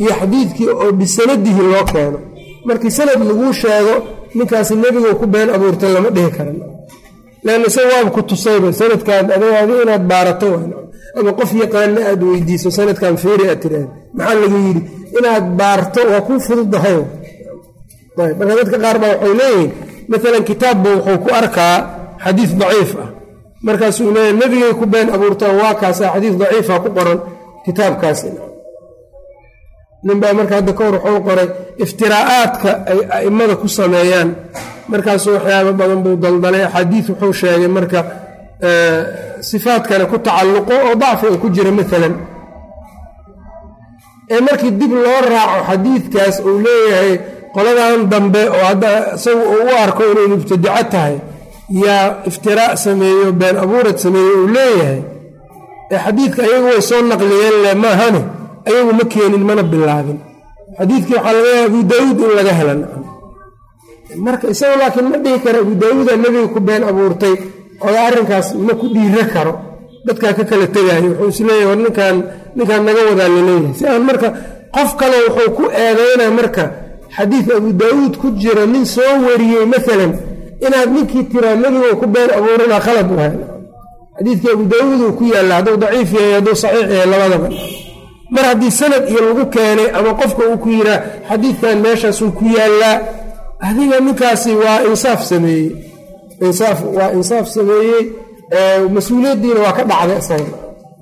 iyo xadiidkii oo bisanadihi loo keeno. Markii sanad laguu sheego ninkaasi nebigu ku been abuurta lama dhihi karan leanna isaga waaba ku tusayba sanadkan adi inaad baarato ama qof yaqaana aad weydiiso sanadkan feeri aad tiraahda maxaa laga yidhi? Inaad baarto waa kuu fududahay. Marka dadka qaar baa waxay leeyihiin maalan kitaabba wuxuu ku arkaa xadiis daciif ah. Markaasuu leeyahy nebigay ku been abuurtaan waa kaasa xadiis daciifa ku qoran kitaabkaasi ninbaa marka hadda ka hor wuxuu qoray iftiraa'aadka ay a'immada ku sameeyaan. Markaasu waxyaabo badan buu daldalay axaadiis wuxuu sheegay marka sifaadkana ku tacalluqo oo dacfi oo ku jira maalan ee markii dib loo raaco xadiidkaas uu leeyahay qoladan dambe oo hadda isagu uu u arko inay mubtadico tahay yaa iftiraac sameeyo been abuurad sameeye uu leeyahay ee xadiidka ayagu way soo naqliyeen le maahane ayagu ma keenin mana bilaabin. Xadiidkii waxaa laga yahay abu daawuud in laga hela. Marka isaga laakiin ma dhihi karo abu daawuuda nebiga ku been abuurtay oda arrinkaas ma ku dhiiro karo. Dadkaa ka kala tegaayo wuxuu isleeyahy war ninkaan ninkaan naga wadaa la leeyahay si aan marka qof kale wuxuu ku eedaynaa marka xadiid abu daawuud ku jira nin soo wariyey maalan inaad ninkii tiraa nebiga ku been abuurana khalad u hay xadiidkii abu daawuud uu ku yaalla hadduu daciif yahay hadduu saxiix yahay labadaba. Mar haddii sanad iyo lagu keenay ama qofka uu ku yiraa xadiidkan meeshaasuu ku yaallaa adiga ninkaasi waa insaaf sameeyey. Insaaf waa insaaf sameeyey mas'uuliyaddiina waa ka dhacday isaga.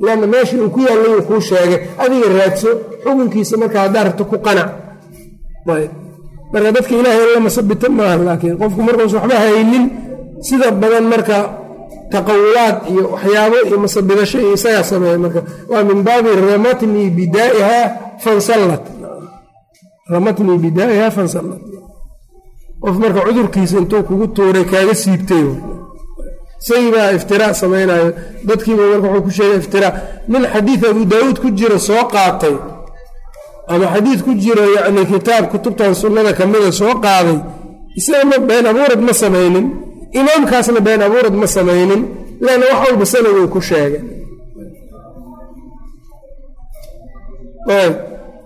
Lanna meeshii uu ku yaallay uu kuu sheegay. Adiga raadso xukunkiisa marka haddaa rabto ku qanac marka dadka ilaahay la masabita maaha laakiin qofku markuus waxba haynin sida badan marka taqawulaad iyo waxyaabo iyo masabidasho iyo isagaa sameeya marka waa min baabi ramatnii bidaa'iha fansallat. Ramatnii bidaa'iha fansallat. Qof marka cudurkiisa intuu kugu tuuray kaaga siibtay isagii baa iftiraac samaynayo dadkiiba marka wuxuu ku sheegay iftiraac nin xadiid abu daawuud ku jiro soo qaatay ama xadiid ku jiro yacni kitaab kutubtan sunnada ka mida soo qaaday isagama been abuurad ma samaynin imaamkaasna been abuurad ma samaynin leanna wax walba sanad uu ku sheegay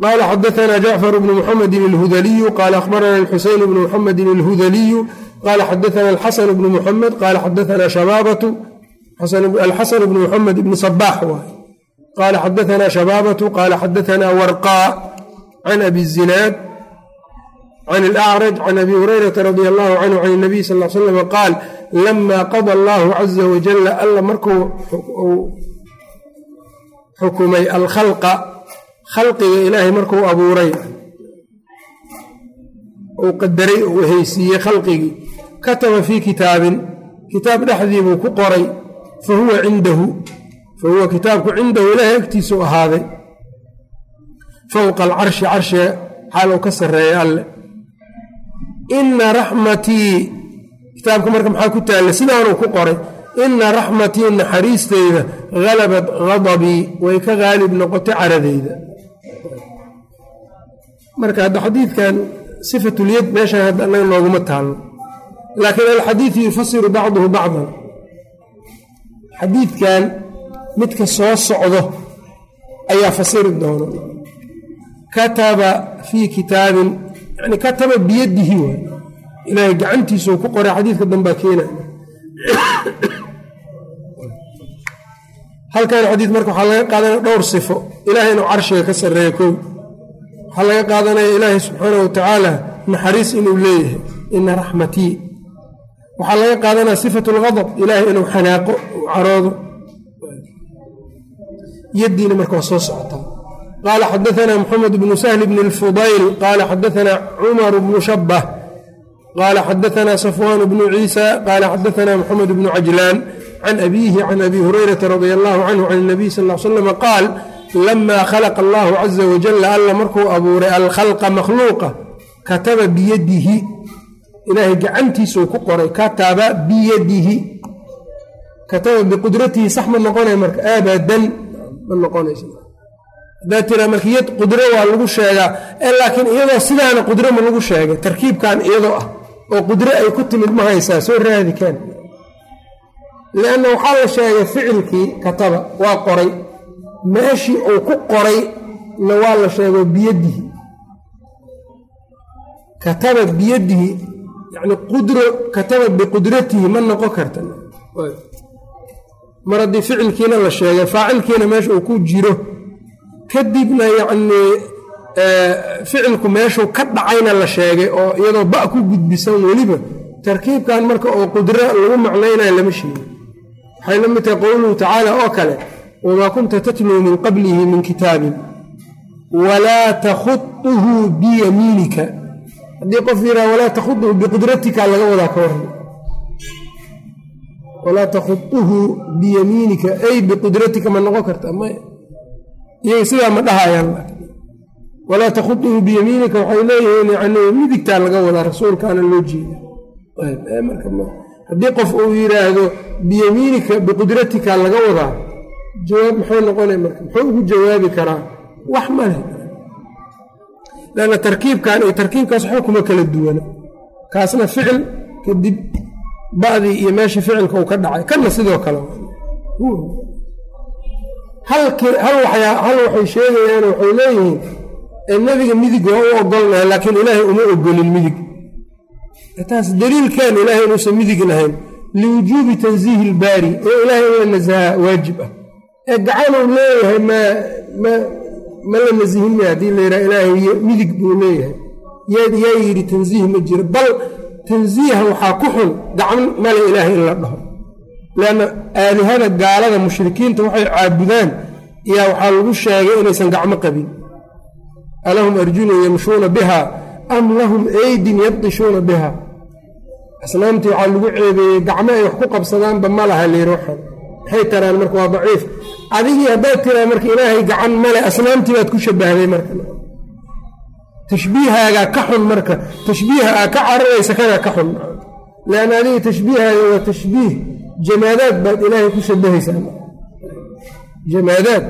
qال xdثna جعفر بن محمد الهdلي qال أخبرna الxuسين بن محمد الهdلي qال xdثna الxسن بن محمد qال xdثna شhباbة الxسن بن محمد بن صباح qال xdثna شhباbة qال xdثna ورقاء عن عن abi zinaad عن alacraj can abi hurayrata radi allahu canhu can nabiy sal l slam qaal lama qada allahu caza wajala alla markuu xukumay alkhalqa khalqiga ilaahay markuu abuuray uu qadaray uu haysiiyey khalqigii kataba fii kitaabin kitaab dhexdiibuu ku qoray fahuwa cindahu fahuwa kitaabku cindahu ilaahay agtiisuu ahaaday fowqa alcarshi carshiga xaal uu ka sarreeya alle inna raxmatii kitaabka marka maxaa ku taalla sidaanuu ku qoray inna raxmatii naxariisteyda halabat hadabii way ka haalib noqotay caradeyda marka hadda xadiidkan sifatulyad meeshan hadda annaga nooguma taalno laakiin alxadiidu yufasiru bacduhu bacdan xadiidkan midka soo socdo ayaa fasiri doono kataba fii kitaabin yani kataba biyadihi waay ilaahay gacantiisuu ku qoray xadiidka dambaa keena halkan xadiid marka waxaa laga qaadanaya dhowr sifo. Ilahay inuu carshiga ka sarreeya kow. Waxaa laga qaadanaya ilaahay subxaana wa tacaala naxariis inuu leeyahay ina raxmatii. Waxaa laga qaadanaya sifat lgadab ilaahay inuu xanaaqo uu caroodo. Yaddiina marka waa soo socotaa qaala xadaana moxamed bnu sahli bni lfudayl qaala xadaana cumar bnu shabah qaala xadaana safwaan bnu ciisa qaala xadaana moxamed bnu cajlaan can abiihi can abi hurayrata radi allahu canhu can nabiy sal l slama qaal lama khalaqa allahu caza wajala alla markuu abuuray alkhalqa makhluuqa kataba biyadihi ilaahay gacantiisuu ku qoray kataba biyadihi kataba biqudratihi sax ma noqonay marka abadan ma noqonaysa haddaa tiraa marka yad qudro waa lagu sheegaa ee laakiin iyadoo sidaana qudro ma lagu sheegay tarkiibkan iyadoo ah oo qudro ay ku timid ma haysaa soo raadi kaan lianna waxaa la sheegay ficilkii kataba waa qoray. Meeshii uu ku qoray na waa la sheego biyadihi kataba biyadihi yani qudro kataba biqudratihi ma noqon karta. Mar haddii ficilkiina la sheegay faacilkiina meesha uu ku jiro kadibna yacnii ficilku meeshuu ka dhacayna la sheegay oo iyadoo ba ku gudbisan weliba tarkiibkan marka oo qudro lagu macnaynayo lama sheegin. Waxay la mid tahay qowluhu tacaala oo kale wamaa kunta tatluu min qablihi min kitaabin walaa takhutuhu biyamiinika haddii qof yidhaha walaa takhutuhu biqudratika laga wadaa ka waran walaa takhutuhu biyamiinika ay biqudratika ma noqon karta maya iyaga sidaa ma dhahayaan? Walaa takhutuhu biyamiinika waxay leeyihiin yani midigtaa laga wadaa rasuulkaana loo jeeda haddii qof uu yidhaahdo biyamiinika biqudratika laga wadaa jawaab maxay noqona marka? Muxuu ugu jawaabi karaa? Wax maleh lanna tarkiibkan iyo tarkiibkaas waxba kala duwana. Kaasna ficil kadib ba'dii iyo meeshii ficilka uu ka dhacay. Kanna sidoo kale hal waxay sheegayaan waxay leeyihiin nebiga midig waa u ogolnahay laakiin ilaahay uma ogolin midig. Taas daliilkan ilaahay inuusan midig lahayn. Liwujuubi tansiihi ilbaari ee ilaahay in la nasaha waajib ah. Ee gacanuu leeyahay ma la nasihin maya haddii la yidhaha ilaahay midig buu leeyahay. Yaa yidhi tansiih ma jiro bal tansiiha waxaa ku xun gacan male ilaahay in la dhaho leanna aalihada gaalada mushrikiinta waxay caabudaan yaa waxaa lagu sheegay inaysan gacmo qabin alahum arjulun yamshuuna biha am lahum eydin yabdishuuna biha asnaamtii waxaa lagu ceebeeyey gacmo ay wax ku qabsadaanba ma laha layidhi waxan maxay taraan marka waa daciif adigii haddaad tiraa marka ilaahay gacan male asnaamtii baad ku shabahday marka tashbiihaagaa ka xun marka tashbiiha ka cararaysa kanaa ka xun leanna adiga tashbiihaaga waa tashbiih jamaadaad baad ilaahay ku shabahaysaa. Jamaadaad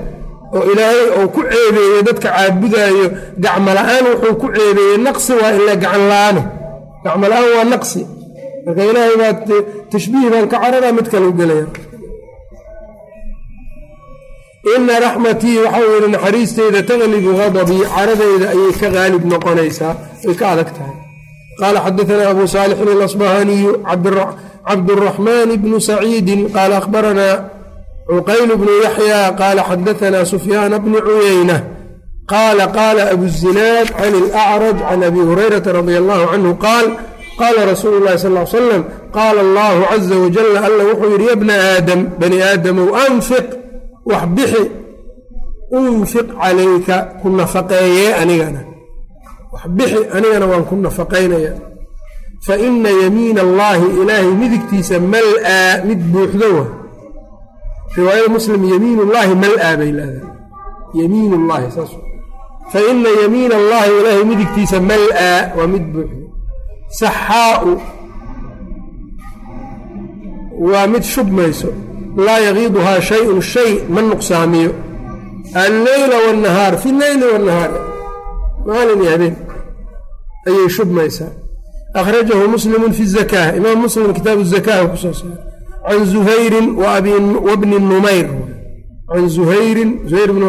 oo ilaahay uu ku ceebeeyey dadka caabudaayo gacmo la'aan wuxuu ku ceebeeyey naqsi waa ilaa gacan la'aane gacmo la'aan waa naqsi. Marka ilaahay baa tashbiih baan ka cararaa mid kale u gelaya ina raxmatii waxau yidhi naxariisteyda taglibu gadabii caradayda ayay ka qaalib noqonaysaa. Ay ka adag tahay qaala xadaanaa abu saalixin alasbahaniyu cabduraxmaan bnu saciidin qaala akhbaranaa cuqayl bnu yaxya qaala xadaanaa sufyaana bni cuyeyna qaala qaala abu zinaad can ilacraj can abi hurayrata radia allahu canhu qaal qaala rasuulu llahi sal l salam qaala allahu caza wajala alla wuxuu yidhi ya bna aadam bani aadamow anfiq wax bixi unfiq calayka ku nafaqeeyee anigana wax bixi anigana waan ku nafaqaynaya. Fa ina yamiina allaahi ilaahay midigtiisa mal-aa mid buuxdo wa. Riwaayada muslim yamiin ullaahi mal-aa bay leedahay. Yamiin ullaahi saas fa ina yamiina allaahi ilaahay midigtiisa mal-aa waa mid buuxdo. Saxaa'u waa mid shubmayso laa yagiiduhaa shayun shay ma nuqsaamiyo. Alleyla wاnnahaar fi leyli wاnnahaar maalin iyo habeen ayay shubmaysaa. Akhrajahu muslimu fi zakaa imaam muslim kitaabu zakaha ku soo saaray can zuhayrin wabni numayr. Can zuhayrin zuhayr bn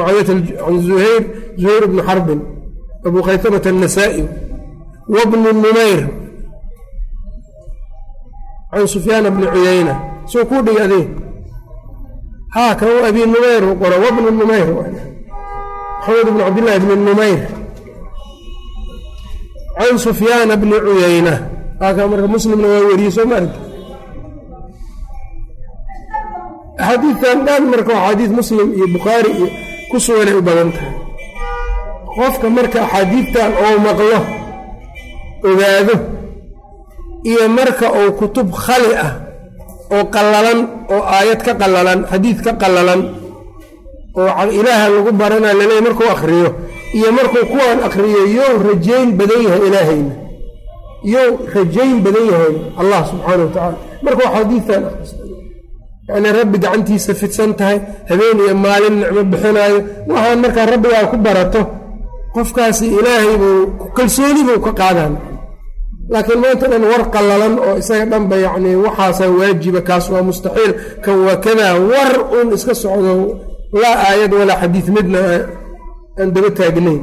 can zuhayr zuhayr bni xarbin abu khaytamata الnasaa-i wabni numayr. Can sufyaana bni cuyayna soo kuu dhig adee haa kan abi numayr u qora wabnu numayr maxamed bn cabdillaahi bni numayr can sufyaana bni cuyayna haakaa marka muslimna waa weriyey soo ma arki axaadiidtan dhan marka axaadiid muslim iyo bukhaari iyo ku suganay u badan tahay. Qofka marka axaadiidtan oo maqlo ogaado iyo marka uu kutub khali ah oo qallalan oo aayad ka qallalan xadiid ka qallalan oo ilaaha lagu barana laleey markuu akhriyo iyo markuu kuwaan akhriyo yow rajayn badan yahay ilaahayna yow rajayn badan yahay allah subxaana wa tacaala markuu xadiidtan yacnii rabbi gacantiisa fidsan tahay habeen iyo maalin nicmo bixinaayo. Waxaan markaa rabbigaa ku barato qofkaasi ilaahay buu kalsooni buu ka qaadaan laakiin maanta dhan war qallalan oo isaga dhanba yacnii waxaasaa waajiba kaas waa mustaxiil. Kan waa kadaa war uun iska socdo. Laa aayad walaa xadiid midna aan daba taagnayn.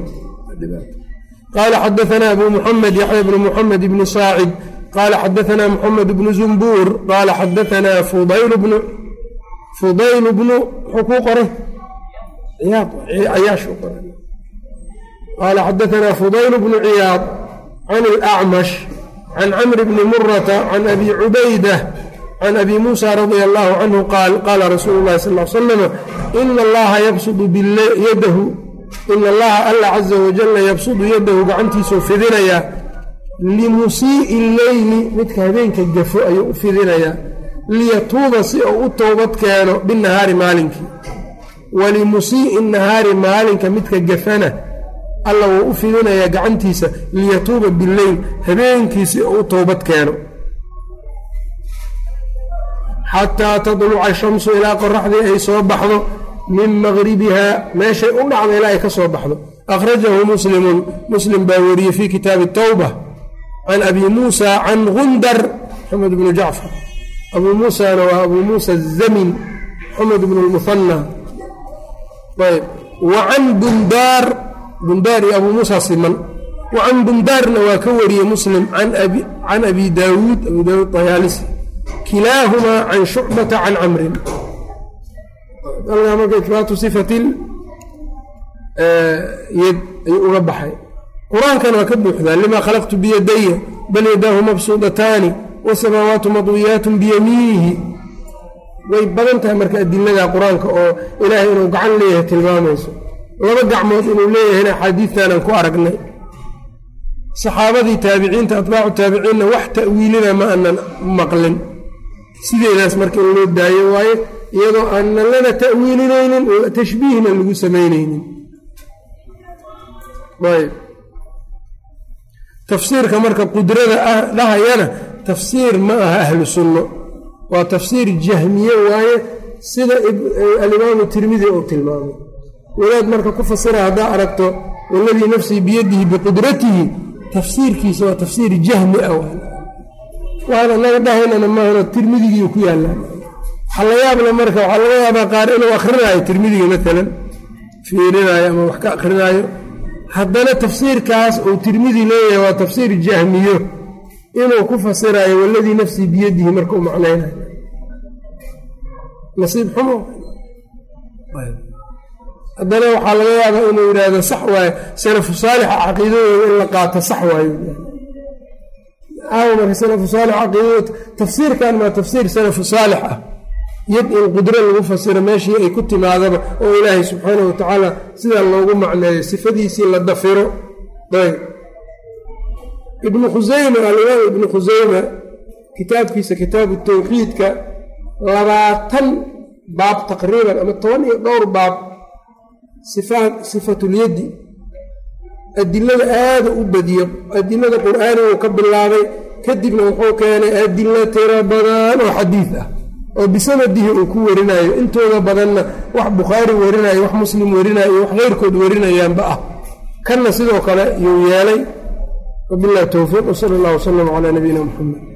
qaala xadaanaa abu muxamed yaxya bnu muxamed bni saacid qaala xadaanaa muxamed bnu zumbuur qaala xadaanaa fudayl bnu muxuu kuu qoray cayaash qoray qaala xadaanaa fudayl bnu ciyaad can alacmash can camri bni murata can abi cubaydah can abi muusa radia allahu canhu qaal qaala rasuulu llahi sal l slama ina allaha yabsudu yadahu ina allaha alla caza wajalla yabsudu yadahu gacantiisuu fidinayaa limusii'i leyli midka habeenka gafo ayuu u fidinayaa liyatuuba si uu u toobad keeno binahaari maalinkii walimusii'i nahaari maalinka midka gafana alla wuu u fidinayaa gacantiisa liyatuuba bileyl habeenkii si uu u toobad keeno xataa tadluca shamsu ilaa qoraxdii ay soo baxdo min maqribihaa meeshay u dhacda ilaa ay ka soo baxdo. Akhrajahu muslimun muslim baa wariyey fii kitaabi tawba can abi muusa can gundar maxamed bnu jacfar. Abuu muusana waa abuu muusa zamin maxamed bnu lmuhanna ayb wa can bundaar bundaar iyo abuu muusa siman. Wa can bundaarna waa ka wariyey muslim can abi daawuud abi daawuud dayaalisi kilaahumaa can shucbata can camrin marka ibaatu sifatil yad ayuu uga baxay. Qur'aankan waa ka buuxdaa limaa khalaqtu biyadaya bal yadaahu mabsuudataani wasamaawaatu madwiyaatun biyamiinihi. Way badan tahay marka adilada qur'aanka oo ilaahay inuu gacan leeyahay tilmaamayso. Laba gacmood inuu leeyahayna axaadiidtaanaan ku aragnay. Saxaabadii taabiciinta atbaacu taabiciinna wax ta'wiilina ma aanan maqlin. Sideedaas marka in loo daayo waaye iyadoo aanan lana ta'wiilinaynin tashbiihna lagu samaynaynin. Ayb. Tafsiirka marka qudrada ah dhahayana tafsiir ma aha ahlu sunno. Waa tafsiir jahmiye waaye sida alimaamu tirmidi uu tilmaamay. Wadaad marka ku fasira haddaa aragto waladii nafsii biyadihi biqudratihi tafsiirkiisa waa tafsiir jahmi ah waana. Naga dhahaynana maahano tirmidigii ku yaallaan waxaa la yaabla marka waxaa laga yaabaa qaar inuu akrinaayo tirmidiga maalan fiirinaayo ama wax ka akrinaayo haddana tafsiirkaas uu tirmidi leeyahay waa tafsiir jahmiyo inuu ku fasiraayo waladii nafsii biyadihi marka u macnaynayo. Nasiib xumo. Haddana waxaa laga yaabaa inuu yidhaahdo sax waaye salafu saalixa caqiidadooda in la qaato sax waayo aaw marka salafu saalix caqiidadooda tafsiirkan maa tafsiir salafu saalix ah yad in qudro lagu fasiro meeshii ay ku timaadaba oo ilaahay subxaanahu watacaala sidaa loogu macneeyo sifadiisii la dafiro. Ayb ibnu khusayma alimaam ibnu khusayma kitaabkiisa kitaabu tawxiidka labaatan baab taqriiban ama toban iyo dhowr baab sifatulyaddi adilada aada u badiyo adilada qur'aanigu ka bilaabay kadibna wuxuu keenay adilo tiro badan oo xadiid ah oo bisanadihi uu ku warinayo intooda badanna wax bukhaari warinayo wax muslim warinayo iyo wax keyrkood warinayaanba ah. Kanna sidoo kale yuu yeelay. Wabilahi towfiiq wsala allah wsalam calaa nabiyina muxamed